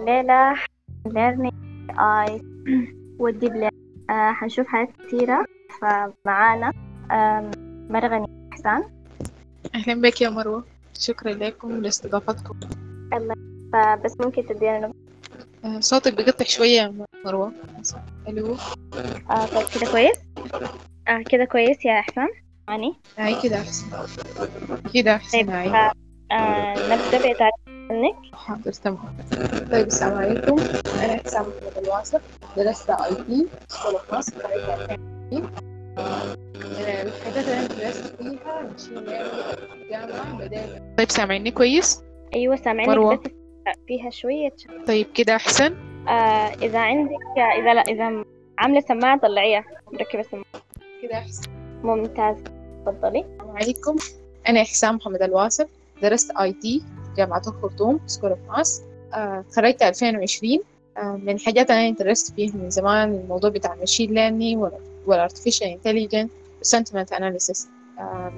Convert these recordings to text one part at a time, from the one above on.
الليلة learning AI والديب ليرنينج آه حنشوف حاجات كتيرة. فمعانا مرغني إحسان. أهلا بك يا مروة. شكرا لكم لاستضافتكم. فبس ممكن تدينا نبذة آه، صوتك بيقطع شوية يا مروة. ألو. آه طيب كده كويس؟ آه كده كويس يا إحسان. يعني هاي كده أحسن. كده أحسن طيب آه نبدأ بتعريف عنك حاضر تمام. طيب السلام عليكم. أنا حسام محمد الواصف درست أي تي أوف مصر خريجة 2020 الحاجات اللي أنا درست فيها ماشين في بدأت طيب سامعيني كويس؟ أيوة سامعينك مروة. بس فيها شوية طيب كده أحسن؟ آه إذا عندك إذا لا إذا عاملة سماعة طلعيها. مركبة سماعة. كده أحسن. ممتاز. تفضلي. السلام عليكم. أنا حسام محمد الواصف درست IT جامعة الخرطوم school of math خرجت 2020 آه، من الحاجات اللي أنا درست فيها من زمان الموضوع بتاع ال machine learning وال artificial intelligent وال sentiment analysis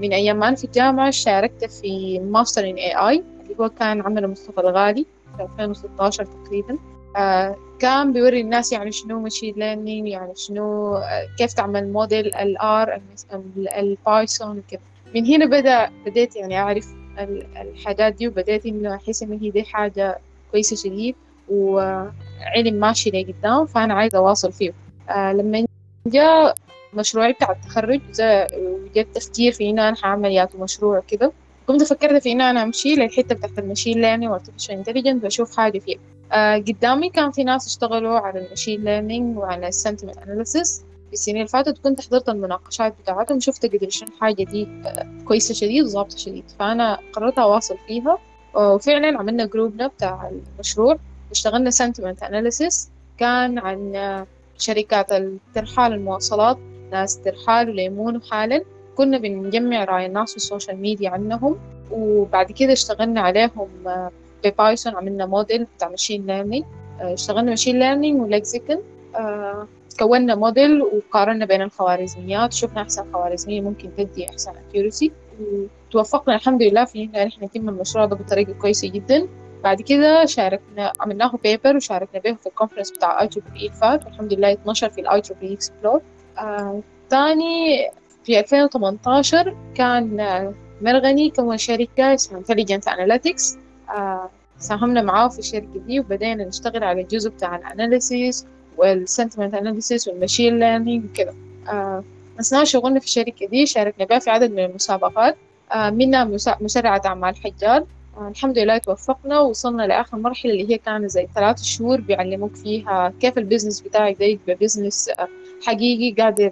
من أيام ما أنا في الجامعة شاركت في master in AI اللي هو كان عمله مصطفى الغالي في 2016 تقريبا. آه، كان بيوري الناس يعني شنو machine learning يعني شنو آه، كيف تعمل model ال R ال Python وكذا. من هنا بدأ بديت يعني أعرف ال- الحاجات دي وبديت إنه أحس إن هي دي حاجة كويسة شديد وعلم ماشي لقدام فأنا عايزة أواصل فيه. آه لما جاء مشروعي بتاع التخرج جاء وجاء التفكير في إنه أنا حعمل ياتو مشروع كده قمت فكرت في إنه أنا أمشي للحتة بتاعت ال machine learning و artificial intelligent وأشوف حاجة فيها. آه قدامي كان في ناس اشتغلوا على ال machine learning وعلى ال sentiment analysis في السنين اللي فاتت كنت حضرت المناقشات بتاعتهم شفت قدر شنو الحاجة دي كويسة شديد وظابطة شديد. فأنا قررت أواصل فيها. وفعلا عملنا group نا بتاع المشروع. واشتغلنا sentiment analysis. كان عن شركات الترحال المواصلات ناس ترحال وليمون وحالا. كنا بنجمع رأي الناس في ال social media عنهم. وبعد كده اشتغلنا عليهم ب Python عملنا موديل بتاع machine learning اشتغلنا machine learning و lexicon كونا موديل وقارنا بين الخوارزميات شفنا أحسن خوارزمية ممكن تدي أحسن accuracy. وتوفقنا الحمد لله في إن إحنا نتم المشروع ده بطريقة كويسة جدا. بعد كده شاركنا عملناه paper وشاركنا به في ال conference بتاع IEEE الفات والحمد لله اتنشر في ال IEEE Xplore تاني في 2018 كان آه، مرغني كون شركة اسمها Intelligent Analytics ساهمنا معاه في الشركة دي وبدأنا نشتغل على الجزء بتاع ال analysis وال sentiment analysis وال machine learning وكده. آه، أثناء شغلنا في الشركة دي شاركنا بها في عدد من المسابقات. آه، منها مسرعة أعمال حجار آه، الحمد لله توفقنا ووصلنا لآخر مرحلة اللي هي كانت زي ثلاث شهور بيعلموك فيها كيف ال business بتاعك ده يبقى business آه، حقيقي قادر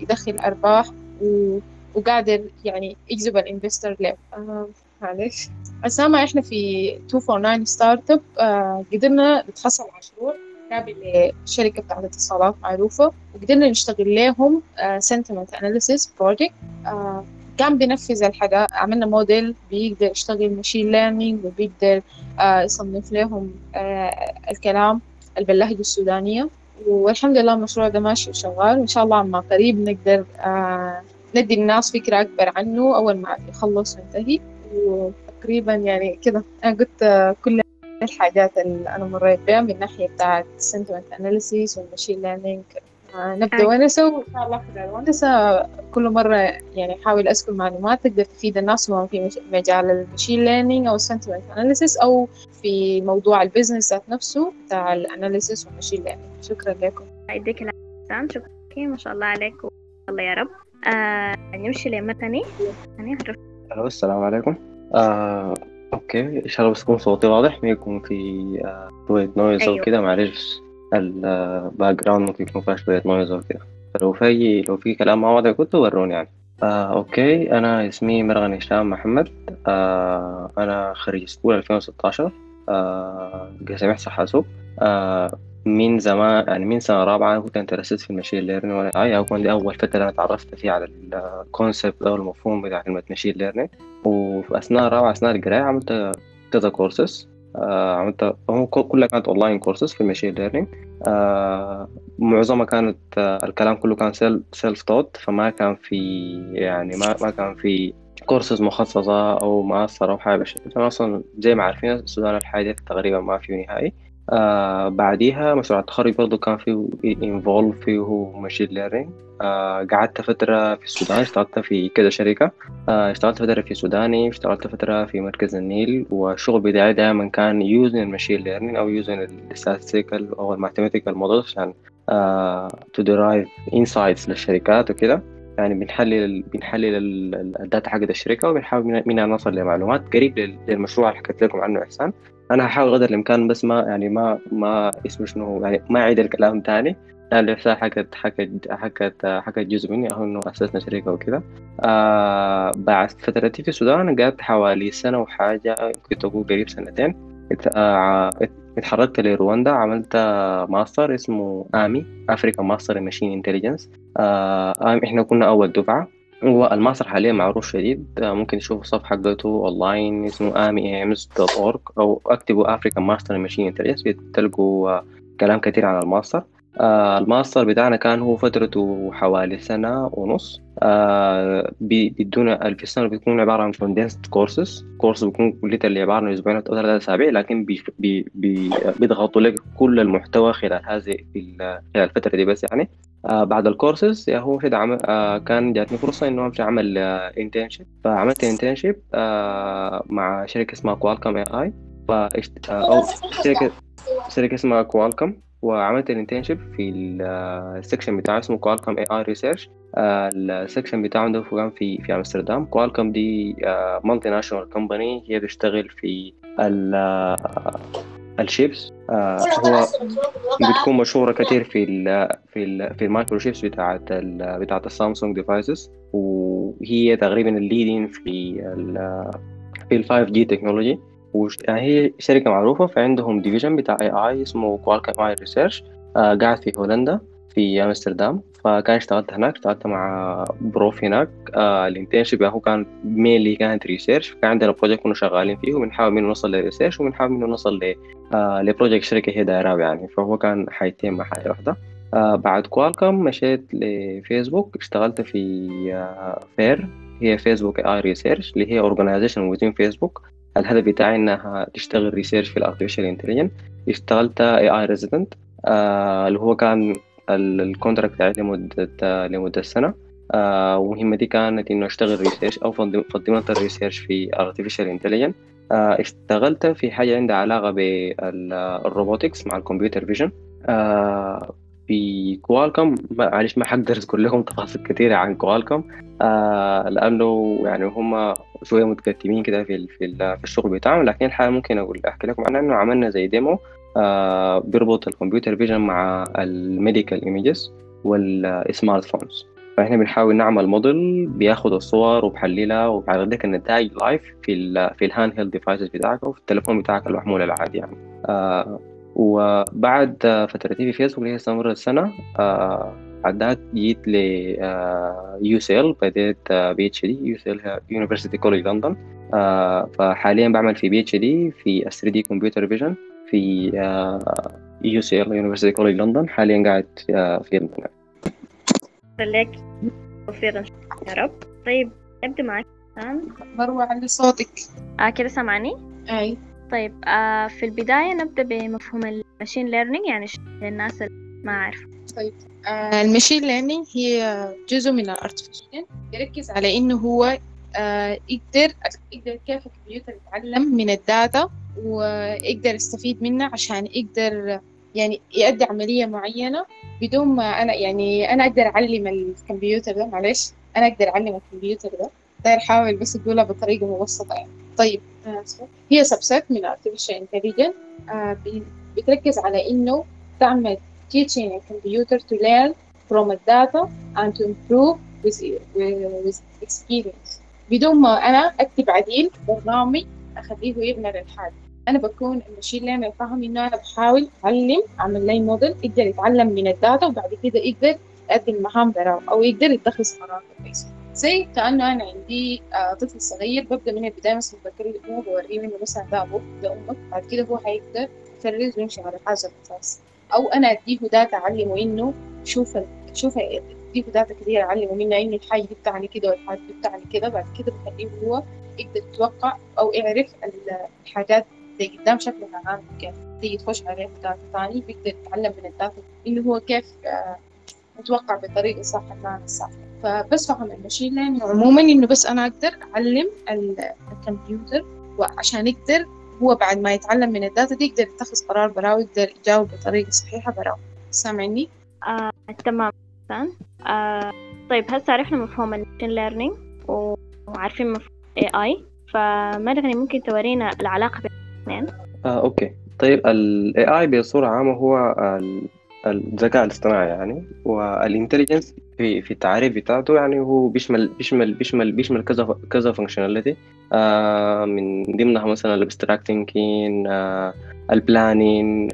يدخل أرباح و... وقادر يعني يجذب ال investor له. آه، معلش. أسامة إحنا في 249 Startup آه، قدرنا نتحصل على مشروع قابل لشركة بتاعت اتصالات معروفة وقدرنا نشتغل لهم sentiment analysis project كان بينفذ الحاجة عملنا موديل بيقدر يشتغل machine learning وبيقدر آه، يصنف لهم آه، الكلام باللهجة السودانية. والحمد لله المشروع ده ماشي وشغال وإن شاء الله عما قريب نقدر آه، ندي الناس فكرة أكبر عنه أول ما يخلص وينتهي. وتقريبا يعني كده. أنا قلت كل الحاجات اللي أنا مريت بها من ناحية بتاعت sentiment analysis وال machine learning آه، نبدأ أي. ونسة وإن شاء الله كل مرة يعني أحاول أذكر معلومات تقدر تفيد الناس سواء في مجال ال machine learning أو ال sentiment analysis أو في موضوع ال business ذات نفسه بتاع ال analysis وال machine learning شكرا لكم. يديك العافية شكرا لك ما شاء الله عليك. الله يا رب. آه نمشي لمرغني السلام عليكم. آه، okay ان شاء الله بس يكون صوتي واضح ما يكون في آه، شوية noise أو أيوة. كده معلش. ال background ممكن يكون فيها شوية noise أو كده. فلو في لو في كلام ما واضح كنتوا وروني يعني. آه، okay. أنا اسمي مرغني هشام محمد. آه، أنا خريج school 2016 آه، قسم احصاء حاسوب آه، من زمان يعني من سنة رابعة أنا كنت interested في ال machine learning أي أو كان دي أول فترة أنا تعرفت فيها على ال concept أو المفهوم بتاع كلمة machine learning وفي أثناء الرابعة أثناء القراية عملت كذا كورسز آه عملت كل- كلها كانت online courses في learning آه معظمها كانت آه الكلام كله كان self-taught فما كان في يعني ما ما كان في كورسز مخصصة أو مؤثرة أو حاجة بالشكل أصلا زي ما عارفين السودان الحاجة تقريبا ما فيه نهائي. آه بعديها مشروع التخرج برضه كان فيه involved فيه machine learning آه قعدت فترة في السودان اشتغلت في كذا شركة. آه اشتغلت فترة في سوداني اشتغلت فترة في مركز النيل والشغل بتاعي دائما كان using ال machine learning أو using ال statistical أو ال mathematical model عشان to derive insights للشركات وكده. يعني بنحلل بنحلل ال data حقت الشركة وبنحاول منها نوصل لمعلومات. قريب للمشروع اللي حكيت لكم عنه إحسان. أنا هحاول قدر الإمكان بس ما يعني ما ما اسمه شنو يعني ما أعيد الكلام تاني. إحسان حكت حكت حكت حكت جزء مني. أو إنه أسسنا شركة وكذا آه بعد فترتي في السودان قعدت حوالي سنة وحاجة كنت أقول قريب سنتين. اتحركت لرواندا عملت ماستر اسمه AMMI African Master Machine Intelligence آه إحنا كنا أول دفعة. هو الماستر حاليا معروف شديد. ممكن تشوفوا الصفحة حقته اونلاين اسمه amiems.org أو اكتبوا African Master Machine Intelligence بتلقوا كلام كثير عن الماستر. آه الماستر بتاعنا كان هو فترته حوالي سنة ونص. آه بيدونا في السنة بيكون عبارة عن condensed courses. course بيكون كلية اللي عبارة عن أسبوعين أو ثلاثة أسابيع لكن بي بي بي بيضغطوا لك كل المحتوى خلال هذه خلال الفترة دي بس يعني. آه بعد الكورسز يا هو كده عمل آه كان جاتني فرصة إنه أمشي أعمل آه internship فعملت internship آه مع شركة اسمها Qualcomm AI. آه شركة شركة اسمها Qualcomm وعملت ال internship في ال section بتاعه اسمه Qualcomm AI Research ال section بتاعه ده كان في في أمستردام. Qualcomm دي multinational company هي بتشتغل في الشيبس آه هو بتكون مشهورة كتير في ال في ال في ال micro chips بتاعت ال بتاعت ال Samsung devices وهي تقريبا ال leading في ال في ال 5G technology يعني هي شركة معروفة فعندهم division بتاع AI اسمه Qualcomm AI Research آه قاعد في هولندا في أمستردام. فكان اشتغلت هناك اشتغلت مع prof هناك آه ال internship هو كان mainly كانت research كان عندنا project كنا شغالين فيه وبنحاول منه نوصل لل research وبنحاول منه نوصل آه ل project شركة هي دايراه يعني. فهو كان حيتين مع حاجة واحدة. آه بعد Qualcomm مشيت لفيسبوك اشتغلت في آه FAIR هي Facebook AI Research اللي هي organization within Facebook الهدف بتاعي إنها تشتغل research في ال artificial intelligence اشتغلت AI resident اللي هو كان ال contract بتاعي لمدة لمدة سنة. آه دي كانت إنه أشتغل research أو fundamental research في artificial intelligence. آه اشتغلت في حاجة عندها علاقة بال robotics مع ال computer vision في Qualcomm معلش ما حقدر أذكر لكم تفاصيل كثيرة عن Qualcomm آه لأنه يعني هم شوية متكتمين كده في في, الشغل بتاعهم لكن الحالة ممكن أقول أحكي لكم عنها إنه عملنا زي demo آه بيربط ال computer vision مع ال medical images وال smart phones فإحنا بنحاول نعمل موديل بياخد الصور وبحللها وبيعرض لك النتائج live في ال في ال handheld devices بتاعك أو في التليفون بتاعك المحمول العادي يعني. آه وبعد فترتي في فيسبوك اللي هي استمرت سنة آه بعدها جيت ل يو سي إل بديت بي إتش دي يو سي إل يونيفرسيتي كوليج لندن فحاليا بعمل في PhD في 3D computer vision في UCL University College London حاليا قاعد في لندن لك توفيق يا رب. طيب نبدأ معك مروة علي صوتك. آه كده سامعني؟ أي. طيب آه في البداية نبدأ بمفهوم ال machine learning يعني للناس اللي ما عارف طيب آه الماشين ليرنينج هي جزء من ال artificial يركز على إنه هو آه يقدر يقدر كيف الكمبيوتر يتعلم من ال data ويقدر يستفيد منها عشان يقدر يعني يؤدي عملية معينة بدون ما أنا يعني أنا أقدر أعلم الكمبيوتر ده معلش أنا أقدر أعلم الكمبيوتر ده. داير أحاول بس أقولها بطريقة مبسطة يعني. طيب هي subset من artificial intelligence. آه بتركز على إنه تعمل teaching a computer to learn from data and to improve with, with experience. بدون ما أنا أكتب عديل برنامج أخليه يبنى للحاجة أنا بكون ال machine learning فاهم؟ إنه أنا بحاول أعلم أعمل لي موديل يقدر يتعلم من ال data وبعد كده يقدر يؤدي المهام براو أو يقدر يتخذ قرار كويس زي كأنه أنا عندي آه طفل صغير ببدأ من البداية مثلا بكلمه بوريه إنه مثلا ده أبوك ده أمك بعد كده هو هيقدر يفرز ويمشي على هذا الأساس أو أنا أديه data أعلمه إنه شوف شوف أديه data كثير أعلمه منه إنه الحاجة دي بتعني كده والحاجة دي بتعني كده بعد كده بخليه هو يقدر يتوقع أو يعرف الحاجات اللي قدام شكلها عامل كيف تيجي تخش عليه data ثاني بيقدر يتعلم من ال data إنه هو كيف آه، يتوقع بالطريقة الصح المعنى الصح فبس فهم ال machine learning عموما إنه بس أنا أقدر أعلم ال- الكمبيوتر وعشان يقدر هو بعد ما يتعلم من ال data دي يقدر يتخذ قرار براو يقدر يجاوب بطريقة صحيحة براو سامعني؟ آه، تمام. حسن آه، طيب هسه عرفنا مفهوم ال machine learning وعارفين مفهوم AI فمرغني ممكن تورينا العلاقة بين الاثنين؟ آه، أوكي. طيب ال AI بصورة عامة هو ال- الذكاء الاصطناعي يعني وال intelligence في في التعريف بتاعته يعني هو بيشمل بيشمل بيشمل بيشمل كذا كذا functionality آه من ضمنها مثلا ال abstract thinking ال planning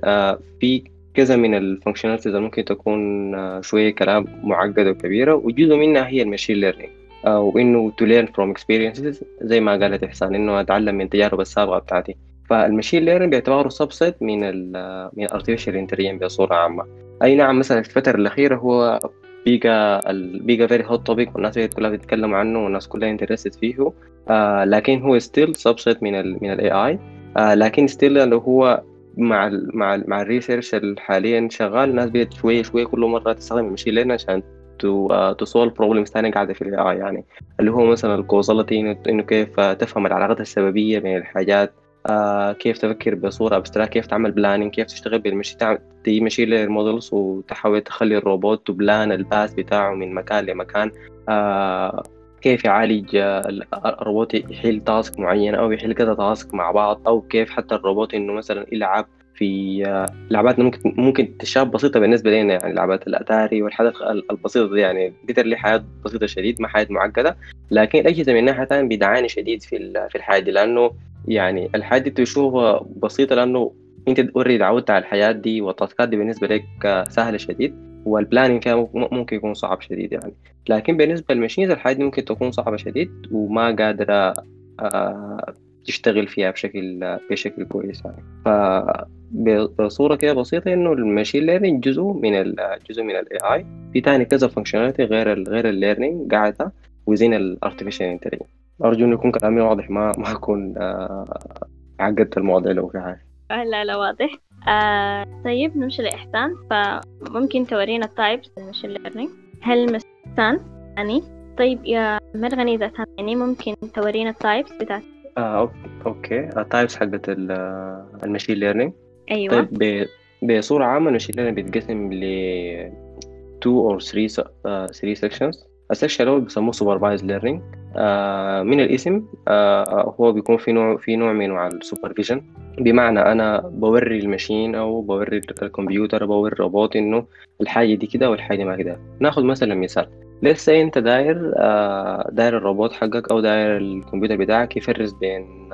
في كذا من ال functionalities اللي ممكن تكون آه شوية كلام معقدة وكبيرة وجزء منها هي ال machine learning آه وإنه to learn from experiences زي ما قالت إحسان إنه أتعلم من التجارب السابقة بتاعتي. فال machine learning بيعتبره subset من ال من ال artificial intelligence بصورة عامة. أي نعم مثلا في الفترة الأخيرة هو بيجا بيجا very hot topic والناس كلها بتتكلم عنه والناس كلها interested فيه. آه لكن هو still subset من ال من ال AI آه لكن still اللي هو مع ال مع ال مع ال research حاليا شغال الناس بدأت شوية شوية كل مرة تستخدم ال machine learning عشان to to solve problems ثانية قاعدة في ال AI يعني. اللي هو مثلا ال causality إنه كيف تفهم العلاقات السببية بين الحاجات آه كيف تفكر بصورة abstract كيف تعمل planning كيف تشتغل بالمشي تعمل تجي مشي للمودلز وتحاول تخلي الروبوت تبلان الباس بتاعه من مكان لمكان. آه كيف يعالج آه، الروبوت يحل تاسك معين أو يحل كذا تاسك مع بعض أو كيف حتى الروبوت إنه مثلا يلعب في آه، لعباتنا ممكن ممكن تشاب بسيطة بالنسبة لنا يعني لعبات الأتاري والحاجات البسيطة دي يعني لي حياة بسيطة شديد ما حياة معقدة. لكن الأجهزة من ناحية تانية بتعاني شديد في في الحياة دي لأنه يعني الحياة دي تشوفها بسيطة لأنه أنت already تعودت على الحياة دي وال task ات دي بالنسبة لك سهلة شديد وال planning فيها مم- ممكن يكون صعب شديد يعني. لكن بالنسبة لل machines الحياة دي ممكن تكون صعبة شديد وما قادرة آه، تشتغل فيها بشكل بشكل كويس يعني. فبصورة كده بسيطة إنه ال machine learning جزء من جزء من ال AI في تاني كذا functionality غير ال غير ال learning قاعدة وزين ال artificial intelligence أرجو إنه يكون كلامي واضح. ما ما أكون آه، عقدت المواضيع لو في حاجة. آه، لا لا واضح. آه طيب نمشي لإحسان. فممكن تورينا ال types ال machine learning هل مثلا يعني. طيب يا مرغني إذا سامعني ممكن تورينا ال types بتاعت آه أوك- أوكي. ال types حقت ال- آه، ال machine learning أيوة. طيب بصورة عامة ال machine learning بيتقسم ل 2 or 3 س- آه، 3 sections. ال section الأول بيسموه learning. آه، من الاسم آه، هو بيكون في نوع في نوع من انواع ال supervision بمعنى أنا بوري ال machine أو بوري الكمبيوتر بوري الروبوت إنه الحاجة دي كده والحاجة دي ما كده. ناخذ مثلا مثال. لسه أنت داير آه، داير الروبوت حقك أو داير الكمبيوتر بتاعك يفرز بين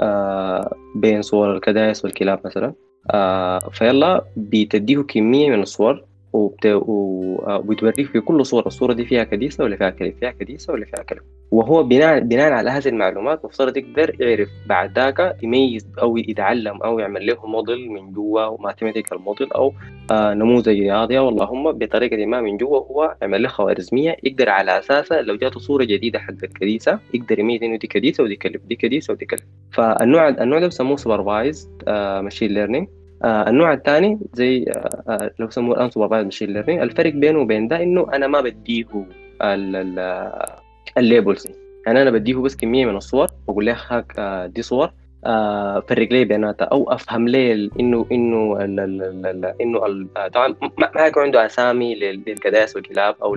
آه، بين صور الكدايس والكلاب مثلا. آه، فيلا بتديه كمية من الصور وبت... و- آه، وبتوريك في كل صورة. الصورة دي فيها كديسة ولا فيها كلب فيها كديسة ولا فيها كلب وهو بناء بناء على هذه المعلومات مفترض يقدر يعرف بعد ذاك يميز أو يتعلم أو يعمل له موديل من جوا mathematical model أو آه نموذج رياضي. أو اللهم بطريقة ما من جوا هو يعمل له خوارزمية. يقدر على أساسها لو جاته صورة جديدة حق الكديسة يقدر يميز إنه دي كديسة ودي كلب دي كديسة ودي كلب فالنوع النوع ده بيسموه supervised machine learning آه النوع الثاني زي آه آه لو سموه ال unsupervised machine learning الفرق بينه وبين ده إنه أنا ما بديه ال- ال labels. يعني أنا بديه بس كمية من الصور بقول له هاك آه دي صور آه فرق لي بيناتها. أو أفهم ال- إنه إنه إنه آه، طبعا ما حيكون عنده أسامي لل- للكداس والكلاب أو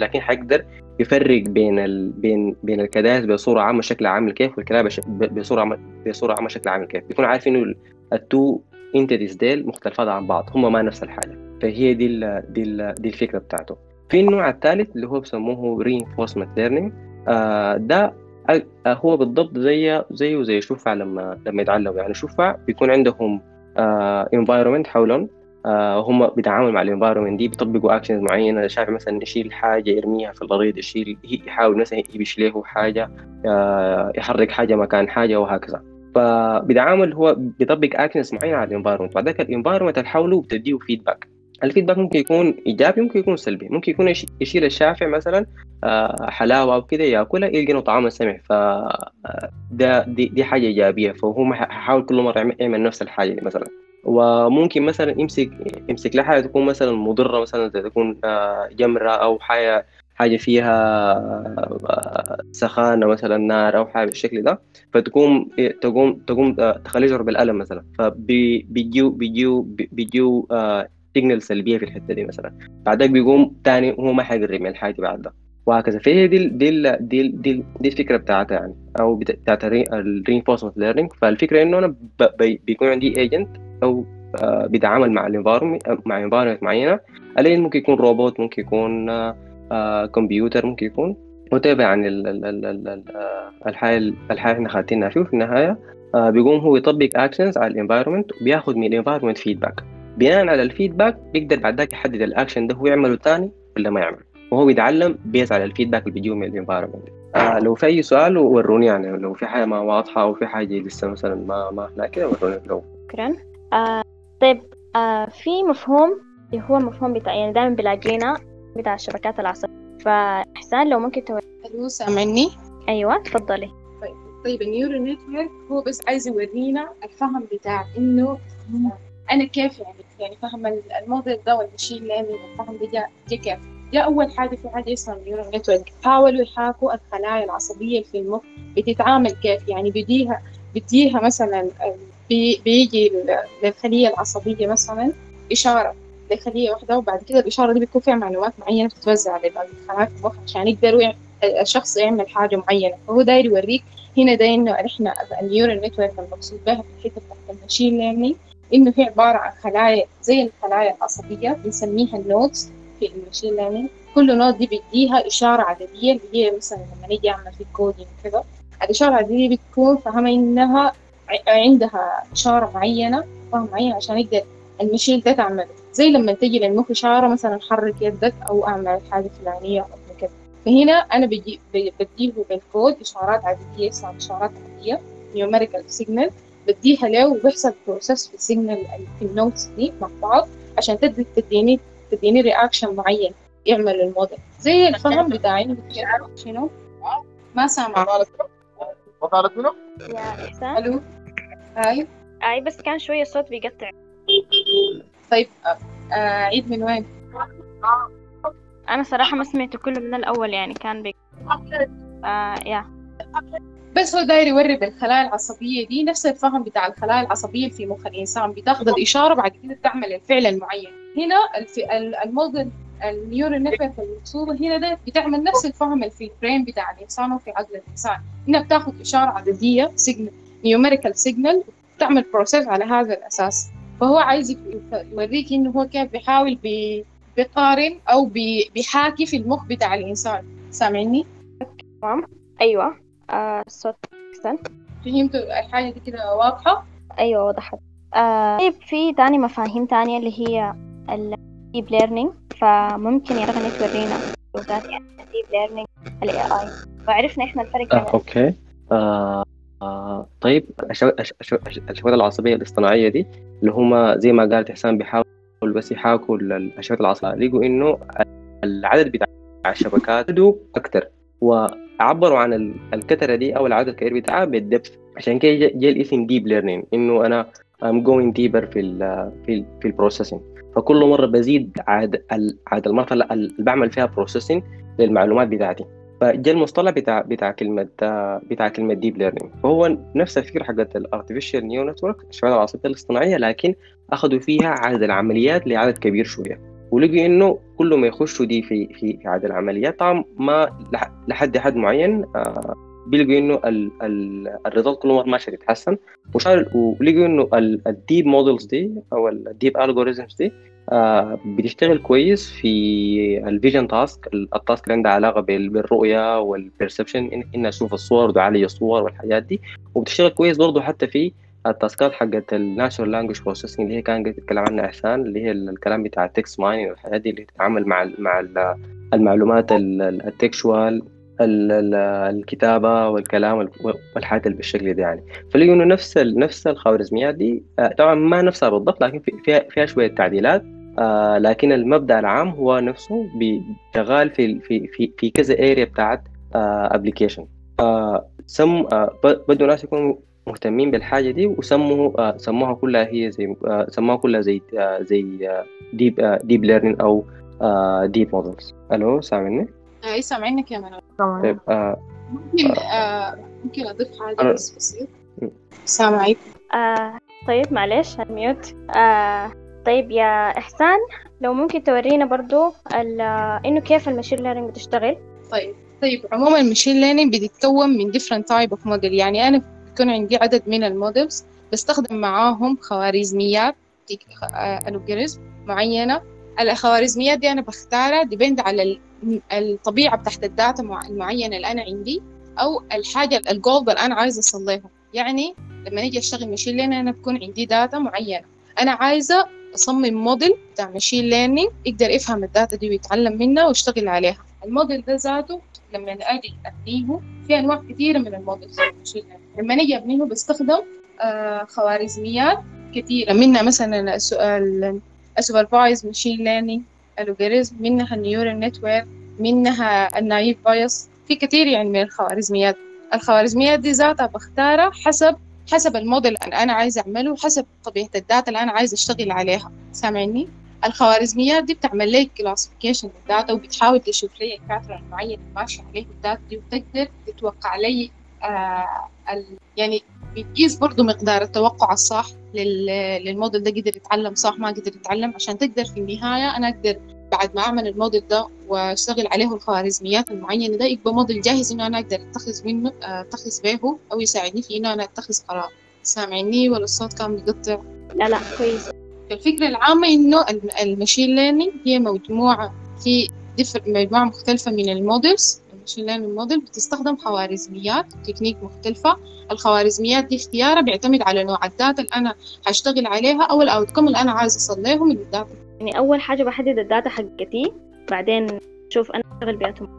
لكن حيقدر يفرق بين ال... بين بين الكداس بصورة عامة شكل عامل كيف والكلاب بصورة عامة بصورة عامة شكل عامل كيف. بيكون عارف انه ال two entities ديل مختلفات عن بعض هم ما نفس الحاجة. فهي دي ال دي ال دي الفكرة بتاعته. في النوع الثالث اللي هو بسموه reinforcement learning آه ده آه هو بالضبط زي زيه زي شفع لما لما يتعلموا. يعني شفع بيكون عندهم آه environment حولهم آه هم بيتعاملوا مع ال environment دي بيطبقوا actions معينة. شايف مثلا يشيل حاجة يرميها في الأرض يشيل يحاول مثلا ي push له حاجة آه يحرك حاجة مكان حاجة وهكذا. فبيتعامل هو بيطبق actions معينه على ال environment بعد ذاك ال environment اللي حوله بتديه feedback ال feedback ممكن يكون إيجابي ممكن يكون سلبي. ممكن يكون يش- يشيل الشافع مثلا آه، حلاوة أو كده يأكلها يلقى إنه طعامها سمح ف آه، دي, دي حاجة إيجابية. فهو ما ح- حيحاول كل مرة يعمل- يعمل نفس الحاجة دي مثلا. وممكن مثلا يمسك يمسك لحاجه تكون مثلا مضرة مثلا زي تكون آه، جمرة أو حاجة حاجة فيها آه، سخانة مثلا نار أو حاجة بالشكل ده فتقوم تقوم تقوم آه، تخليه يشعر بالالم مثلا. فبيجيو بيجيو بيجيو signal سلبية في الحتة دي مثلا. بعدك بيقوم تاني هو ما حيقدر يعمل حاجة بعد ده. وهكذا. فهي دي دي دي دي, دي الفكرة بتاعتها يعني أو بتاعت ال reinforcement learning فالفكرة إنه أنا بيكون عندي agent أو آه، بيتعامل مع ال environment مع environment معينة. الاين ممكن يكون روبوت ممكن يكون آه، كمبيوتر ممكن يكون. وتابع عن الحاجة الحاجة إحنا خاتينها فيه في النهاية آه، بيقوم هو يطبق actions على ال environment وبياخذ من ال environment feedback بناء على ال feedback بيقدر بعد ذاك يحدد الاكشن ده هو يعمله ثاني ولا ما يعمل وهو بيتعلم based على ال feedback اللي بيجيه من ال environment آه لو في أي سؤال وروني يعني لو في حاجة ما واضحة أو في حاجة لسه مثلا ما ما إحنا كده وروني لو. شكرا. آه طيب آه في مفهوم اللي هو مفهوم بتاع يعني دائما بلاقينا بتاع الشبكات العصبية. فإحسان لو ممكن توري ألو سامعني؟ أيوة تفضلي. طيب طيب ال neural network هو بس عايز يورينا الفهم بتاع إنه أنا كيف يعني يعني فهم الموديل ده وال machine learning الفهم ده جا, جا كيف؟ جاء أول حاجة في حاجة اسمها ال neural network حاولوا يحاكوا الخلايا العصبية في المخ بتتعامل كيف؟ يعني بديها بديها مثلا بي بيجي للخلية العصبية مثلا إشارة. لخلية واحدة وبعد كده الإشارة دي بتكون فيها معلومات معينة بتتوزع للخلايا في المخ عشان يقدروا الشخص يعمل حاجة معينة. فهو داير يوريك هنا ده إنه إحنا ال neural network المقصود بها في الحتة بتاعت ال machine learning إنه هي عبارة عن خلايا زي الخلايا العصبية بنسميها ال nodes في ال machine learning كل node دي بيديها إشارة عددية اللي هي مثلا لما نيجي أعمل في coding كذا الإشارة العددية بتكون فاهمة إنها عندها إشارة معينة فهم معين عشان يقدر ال machine ده تعمله. زي لما تجي للمخ إشارة مثلا حرك يدك أو أعمل حاجة فلانية أو كذا فهنا أنا بجي بديه بالكود إشارات اسمها إشارات عددية numerical signal بديها له وبيحصل process في ال signal في ال nodes دي مع بعض عشان تديني تديني reaction معين يعمل الموديل. زي الفهم بتاعي شنو؟ ما سامع. وقالت منو؟ يا إحسان. ألو. هاي أي بس كان شوية الصوت بيقطع. طيب آه، عيد من وين؟ أنا صراحة ما سمعته كله من الأول يعني كان بيقطع آه يا بس هو داير يوري بالخلايا العصبية دي نفس الفهم بتاع الخلايا العصبية في مخ الإنسان بتاخذ الإشارة بعد كده تعمل الفعل المعين هنا. ال model ال neural network المقصودة هنا ده بتعمل نفس الفهم في ال brain بتاع الإنسان وفي عقل الإنسان هنا بتاخذ إشارة عددية signal numerical signal تعمل process على هذا الأساس فهو عايز يوريك إنه هو كيف بيحاول بي... بيقارن أو بي... بيحاكي في المخ بتاع الإنسان. سامعني؟ تمام. أيوة. آه الصوت أحسن. فهمتوا الحاجة دي كده واضحة؟ أيوة وضحت آه طيب في تاني مفاهيم تانية اللي هي ال deep learning فممكن يا رغم تورينا لغات يعني ال deep learning ال AI وعرفنا إحنا الفرق آه، okay. آه آه طيب الشو- الش- الش- الش- الشبكات العصبية الاصطناعية دي اللي هم زي ما قالت إحسان بيحاولوا بس يحاكوا ال- الشبكات العصبية لقوا إنه العدد بتاع الشبكات أكتر. وعبروا عن ال- الكترة دي أو العدد الكبير بتاعها بال depth. عشان كده جا- جاء الاسم deep learning إنه أنا I'm going deeper في ال في ال في ال processing فكل مرة بزيد عاد عاد المرحلة اللي بعمل فيها processing للمعلومات بتاعتي. فجاء المصطلح بتاع بتاع كلمة بتاع كلمة deep learning فهو نفس الفكرة حقت ال artificial neural network الشبكات العصبية الاصطناعية لكن أخذوا فيها عدد العمليات لعدد كبير شوية. ولقوا إنه كل ما يخشوا دي في في عدد العمليات طبعا ما لح- لحد حد معين آه بيلقوا ال الـ result كل مرة ماشي يتحسن ولقوا إنه ال deep models دي أو ال deep algorithms دي آه بتشتغل كويس في ال vision task. ال task اللي عندها علاقة بال- بالرؤية وال perception إن, إن أشوف الصور وعالج الصور والحاجات دي. وبتشتغل كويس برضه حتى في ال task ات حقت ال natural language processing اللي هي كان تتكلم عنها إحسان اللي هي الكلام بتاع ال text mining والحاجات دي اللي تتعامل مع مع ال المعلومات ال textual الكتابة والكلام وال- والحاجات اللي بالشكل ده يعني. فلقوا إنه نفس نفس الخوارزميات دي آه، طبعا ما نفسها بالضبط لكن في- فيها فيها شوية تعديلات. آه لكن المبدأ العام هو نفسه شغال في في في, في كذا area بتاعت application آه سم آه بدوا ناس يكونوا مهتمين بالحاجة دي وسموا آه سموها كلها هي زي آه سموها كلها زي آه زي deep deep learning أو deep models ألو سامعني؟ اي سامعينك يا منى طيب آه ممكن آه ممكن أضيف حاجة بس بسيط سامعك آه طيب معلش ال mute آه طيب يا إحسان لو ممكن تورينا برضو آه، إنه كيف ال machine learning بتشتغل؟ طيب طيب عموما ال machine learning بتتكون من different type of model. يعني أنا بيكون عندي عدد من ال models بستخدم معاهم خوارزميات algorithms معينة. الخوارزميات دي أنا بختارها depend على ال- الطبيعة بتاعت ال data مع- المعينة اللي أنا عندي أو الحاجة الجول اللي أنا عايزة أصليها يعني لما نيجي أشتغل machine learning أنا بكون عندي data معينة. أنا عايزة أصمم موديل بتاع machine learning يقدر يفهم ال data دي ويتعلم منها ويشتغل عليها. الموديل ده ذاته لما أجي أبنيه في أنواع كثيره من ال models لما أجي أبنيه بستخدم آه خوارزميات كثيره منها مثلا ال supervised machine learning algorithms منها ال neural network منها ال Naive Bayes. في كثير يعني من الخوارزميات. الخوارزميات دي ذاتها بختارها حسب حسب الموديل اللي أنا عايزة أعمله حسب طبيعة ال data اللي أنا عايزة أشتغل عليها. سامعني؟ الخوارزميات دي بتعمل لي classification لل data وبتحاول تشوف لي ال pattern المعين ماشي عليه ال data دي وتقدر تتوقع لي آه ال... يعني بتقيس برضو مقدار التوقع الصح لل... للموديل ده قدر يتعلم صح ما قدر يتعلم عشان تقدر في النهاية أنا أقدر بعد ما أعمل الموديل ده وأشتغل عليه الخوارزميات المعينة ده يبقى موديل جاهز إنه أنا أقدر أتخذ منه آه، أتخذ به أو يساعدني في إنه أنا أتخذ قرار. سامعني ولا الصوت كان بيقطع؟ لا لا كويس. الفكرة العامة إنه الم- ال machine learning هي مجموعة في different مجموعة مختلفة من ال models ال machine learning model بتستخدم خوارزميات تكنيك مختلفة. الخوارزميات دي اختيارها بيعتمد على نوع ال data اللي أنا هشتغل عليها أو ال outcome اللي أنا عايزة أصليه من ال data يعني أول حاجة بحدد ال data حقتي بعدين شوف أنا أشتغل بياتهم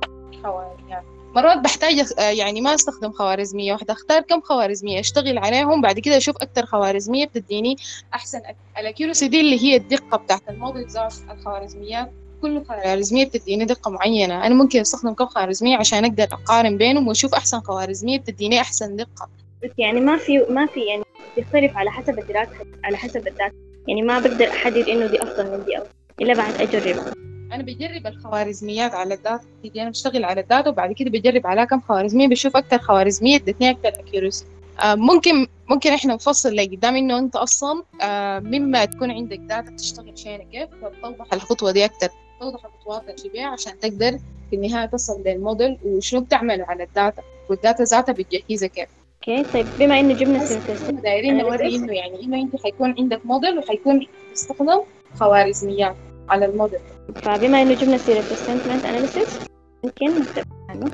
مرات بحتاج آه يعني ما أستخدم خوارزمية واحدة أختار كم خوارزمية أشتغل عليهم بعد كده أشوف أكتر خوارزمية بتديني أحسن ال accuracy دي اللي هي الدقة بتاعت الموديل ذات الخوارزميات كل خوارزمية بتديني دقة معينة. أنا ممكن أستخدم كم خوارزمية عشان أقدر أقارن بينهم وأشوف أحسن خوارزمية بتديني أحسن دقة. بس يعني ما في ما في يعني بيختلف على حسب الدراسة على حسب ال data. يعني ما بقدر أحدد إنه دي أفضل من دي أو إلا بعد أجرب. أنا بجرب الخوارزميات على ال data دي أنا بشتغل على ال data وبعد كده بجرب عليها كم خوارزمية. بشوف أكتر خوارزمية ادتني أكتر accuracy ممكن ممكن إحنا نفصل لقدام إنه أنت أصلا آه مما تكون عندك data بتشتغل شيء كيف. فتوضح الخطوة دي أكتر. توضح الخطوات اللي فيها عشان تقدر في النهاية تصل للموديل وشنو بتعمل على ال data وال data ذاتها بتجهزها كيف. أوكي طيب بما إنه جبنا إحنا دايرين نوري إنه يعني إنه أنت حيكون عندك موديل وحيكون تستخدم خوارزميات على الموديل. فبما إنه جبنا سيرة ال sentiment analysis ممكن عنه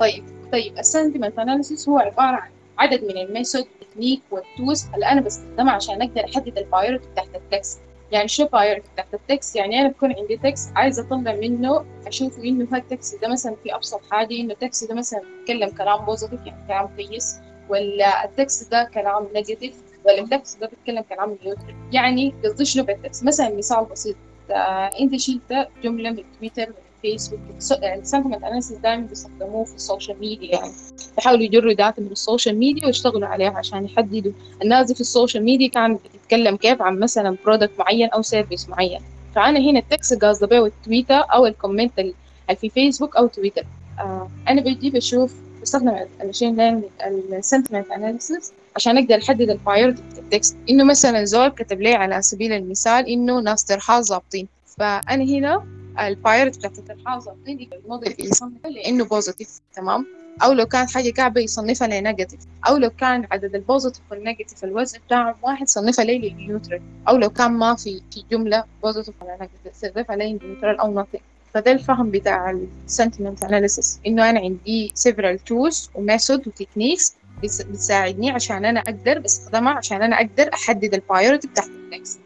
طيب طيب ال sentiment analysis هو عبارة عن عدد من ال method ال technique وال tools اللي أنا بستخدمها عشان أقدر أحدد ال polarity بتاعت ال text يعني شو polarity بتاعت ال text يعني أنا بكون عندي text عايزه أطلع منه أشوف إنه هال text ده مثلا في أبسط حاجة إنه ال text ده مثلا بيتكلم كلام positive يعني كلام كويس. ولا ال text ده كلام negative ولا ال text ده بيتكلم كلام neutral يعني قصدي شنو بال text مثلا مثال بسيط. آه انت شلت جملة من تويتر من فيسبوك ال sentiment analysis دائما بيستخدموه في ال social media يعني بيحاولوا يجروا data من ال social media ويشتغلوا عليها عشان يحددوا الناس في ال social media كانت بتتكلم كيف عن مثلا product معين أو service معين. فأنا هنا ال text قاصدة بيه التويتر أو ال comment اللي في فيسبوك أو تويتر. آه أنا بجي بشوف بستخدم ال machine learning ال sentiment analysis عشان أقدر أحدد ال polarity بتاع ال text إنه مثلا زول كتب لي على سبيل المثال إنه ناس ترحال ظابطين فأنا هنا ال polarity بتاعت الترحال ظابطين الموديل يصنفها لإنه positive تمام؟ أو لو كان حاجة كعبه يصنفها ل negative أو لو كان عدد ال positive وال negative الوزن بتاعهم واحد صنفها لي لل neutral أو لو كان ما في في جملة positive ولا negative صنفها لي neutral أو nothing. فده الفهم بتاع ال sentiment analysis إنه أنا عندي several tools و method و techniques بتساعدني عشان أنا أقدر بستخدمها عشان أنا أقدر أحدد ال polarity بتاعت ال text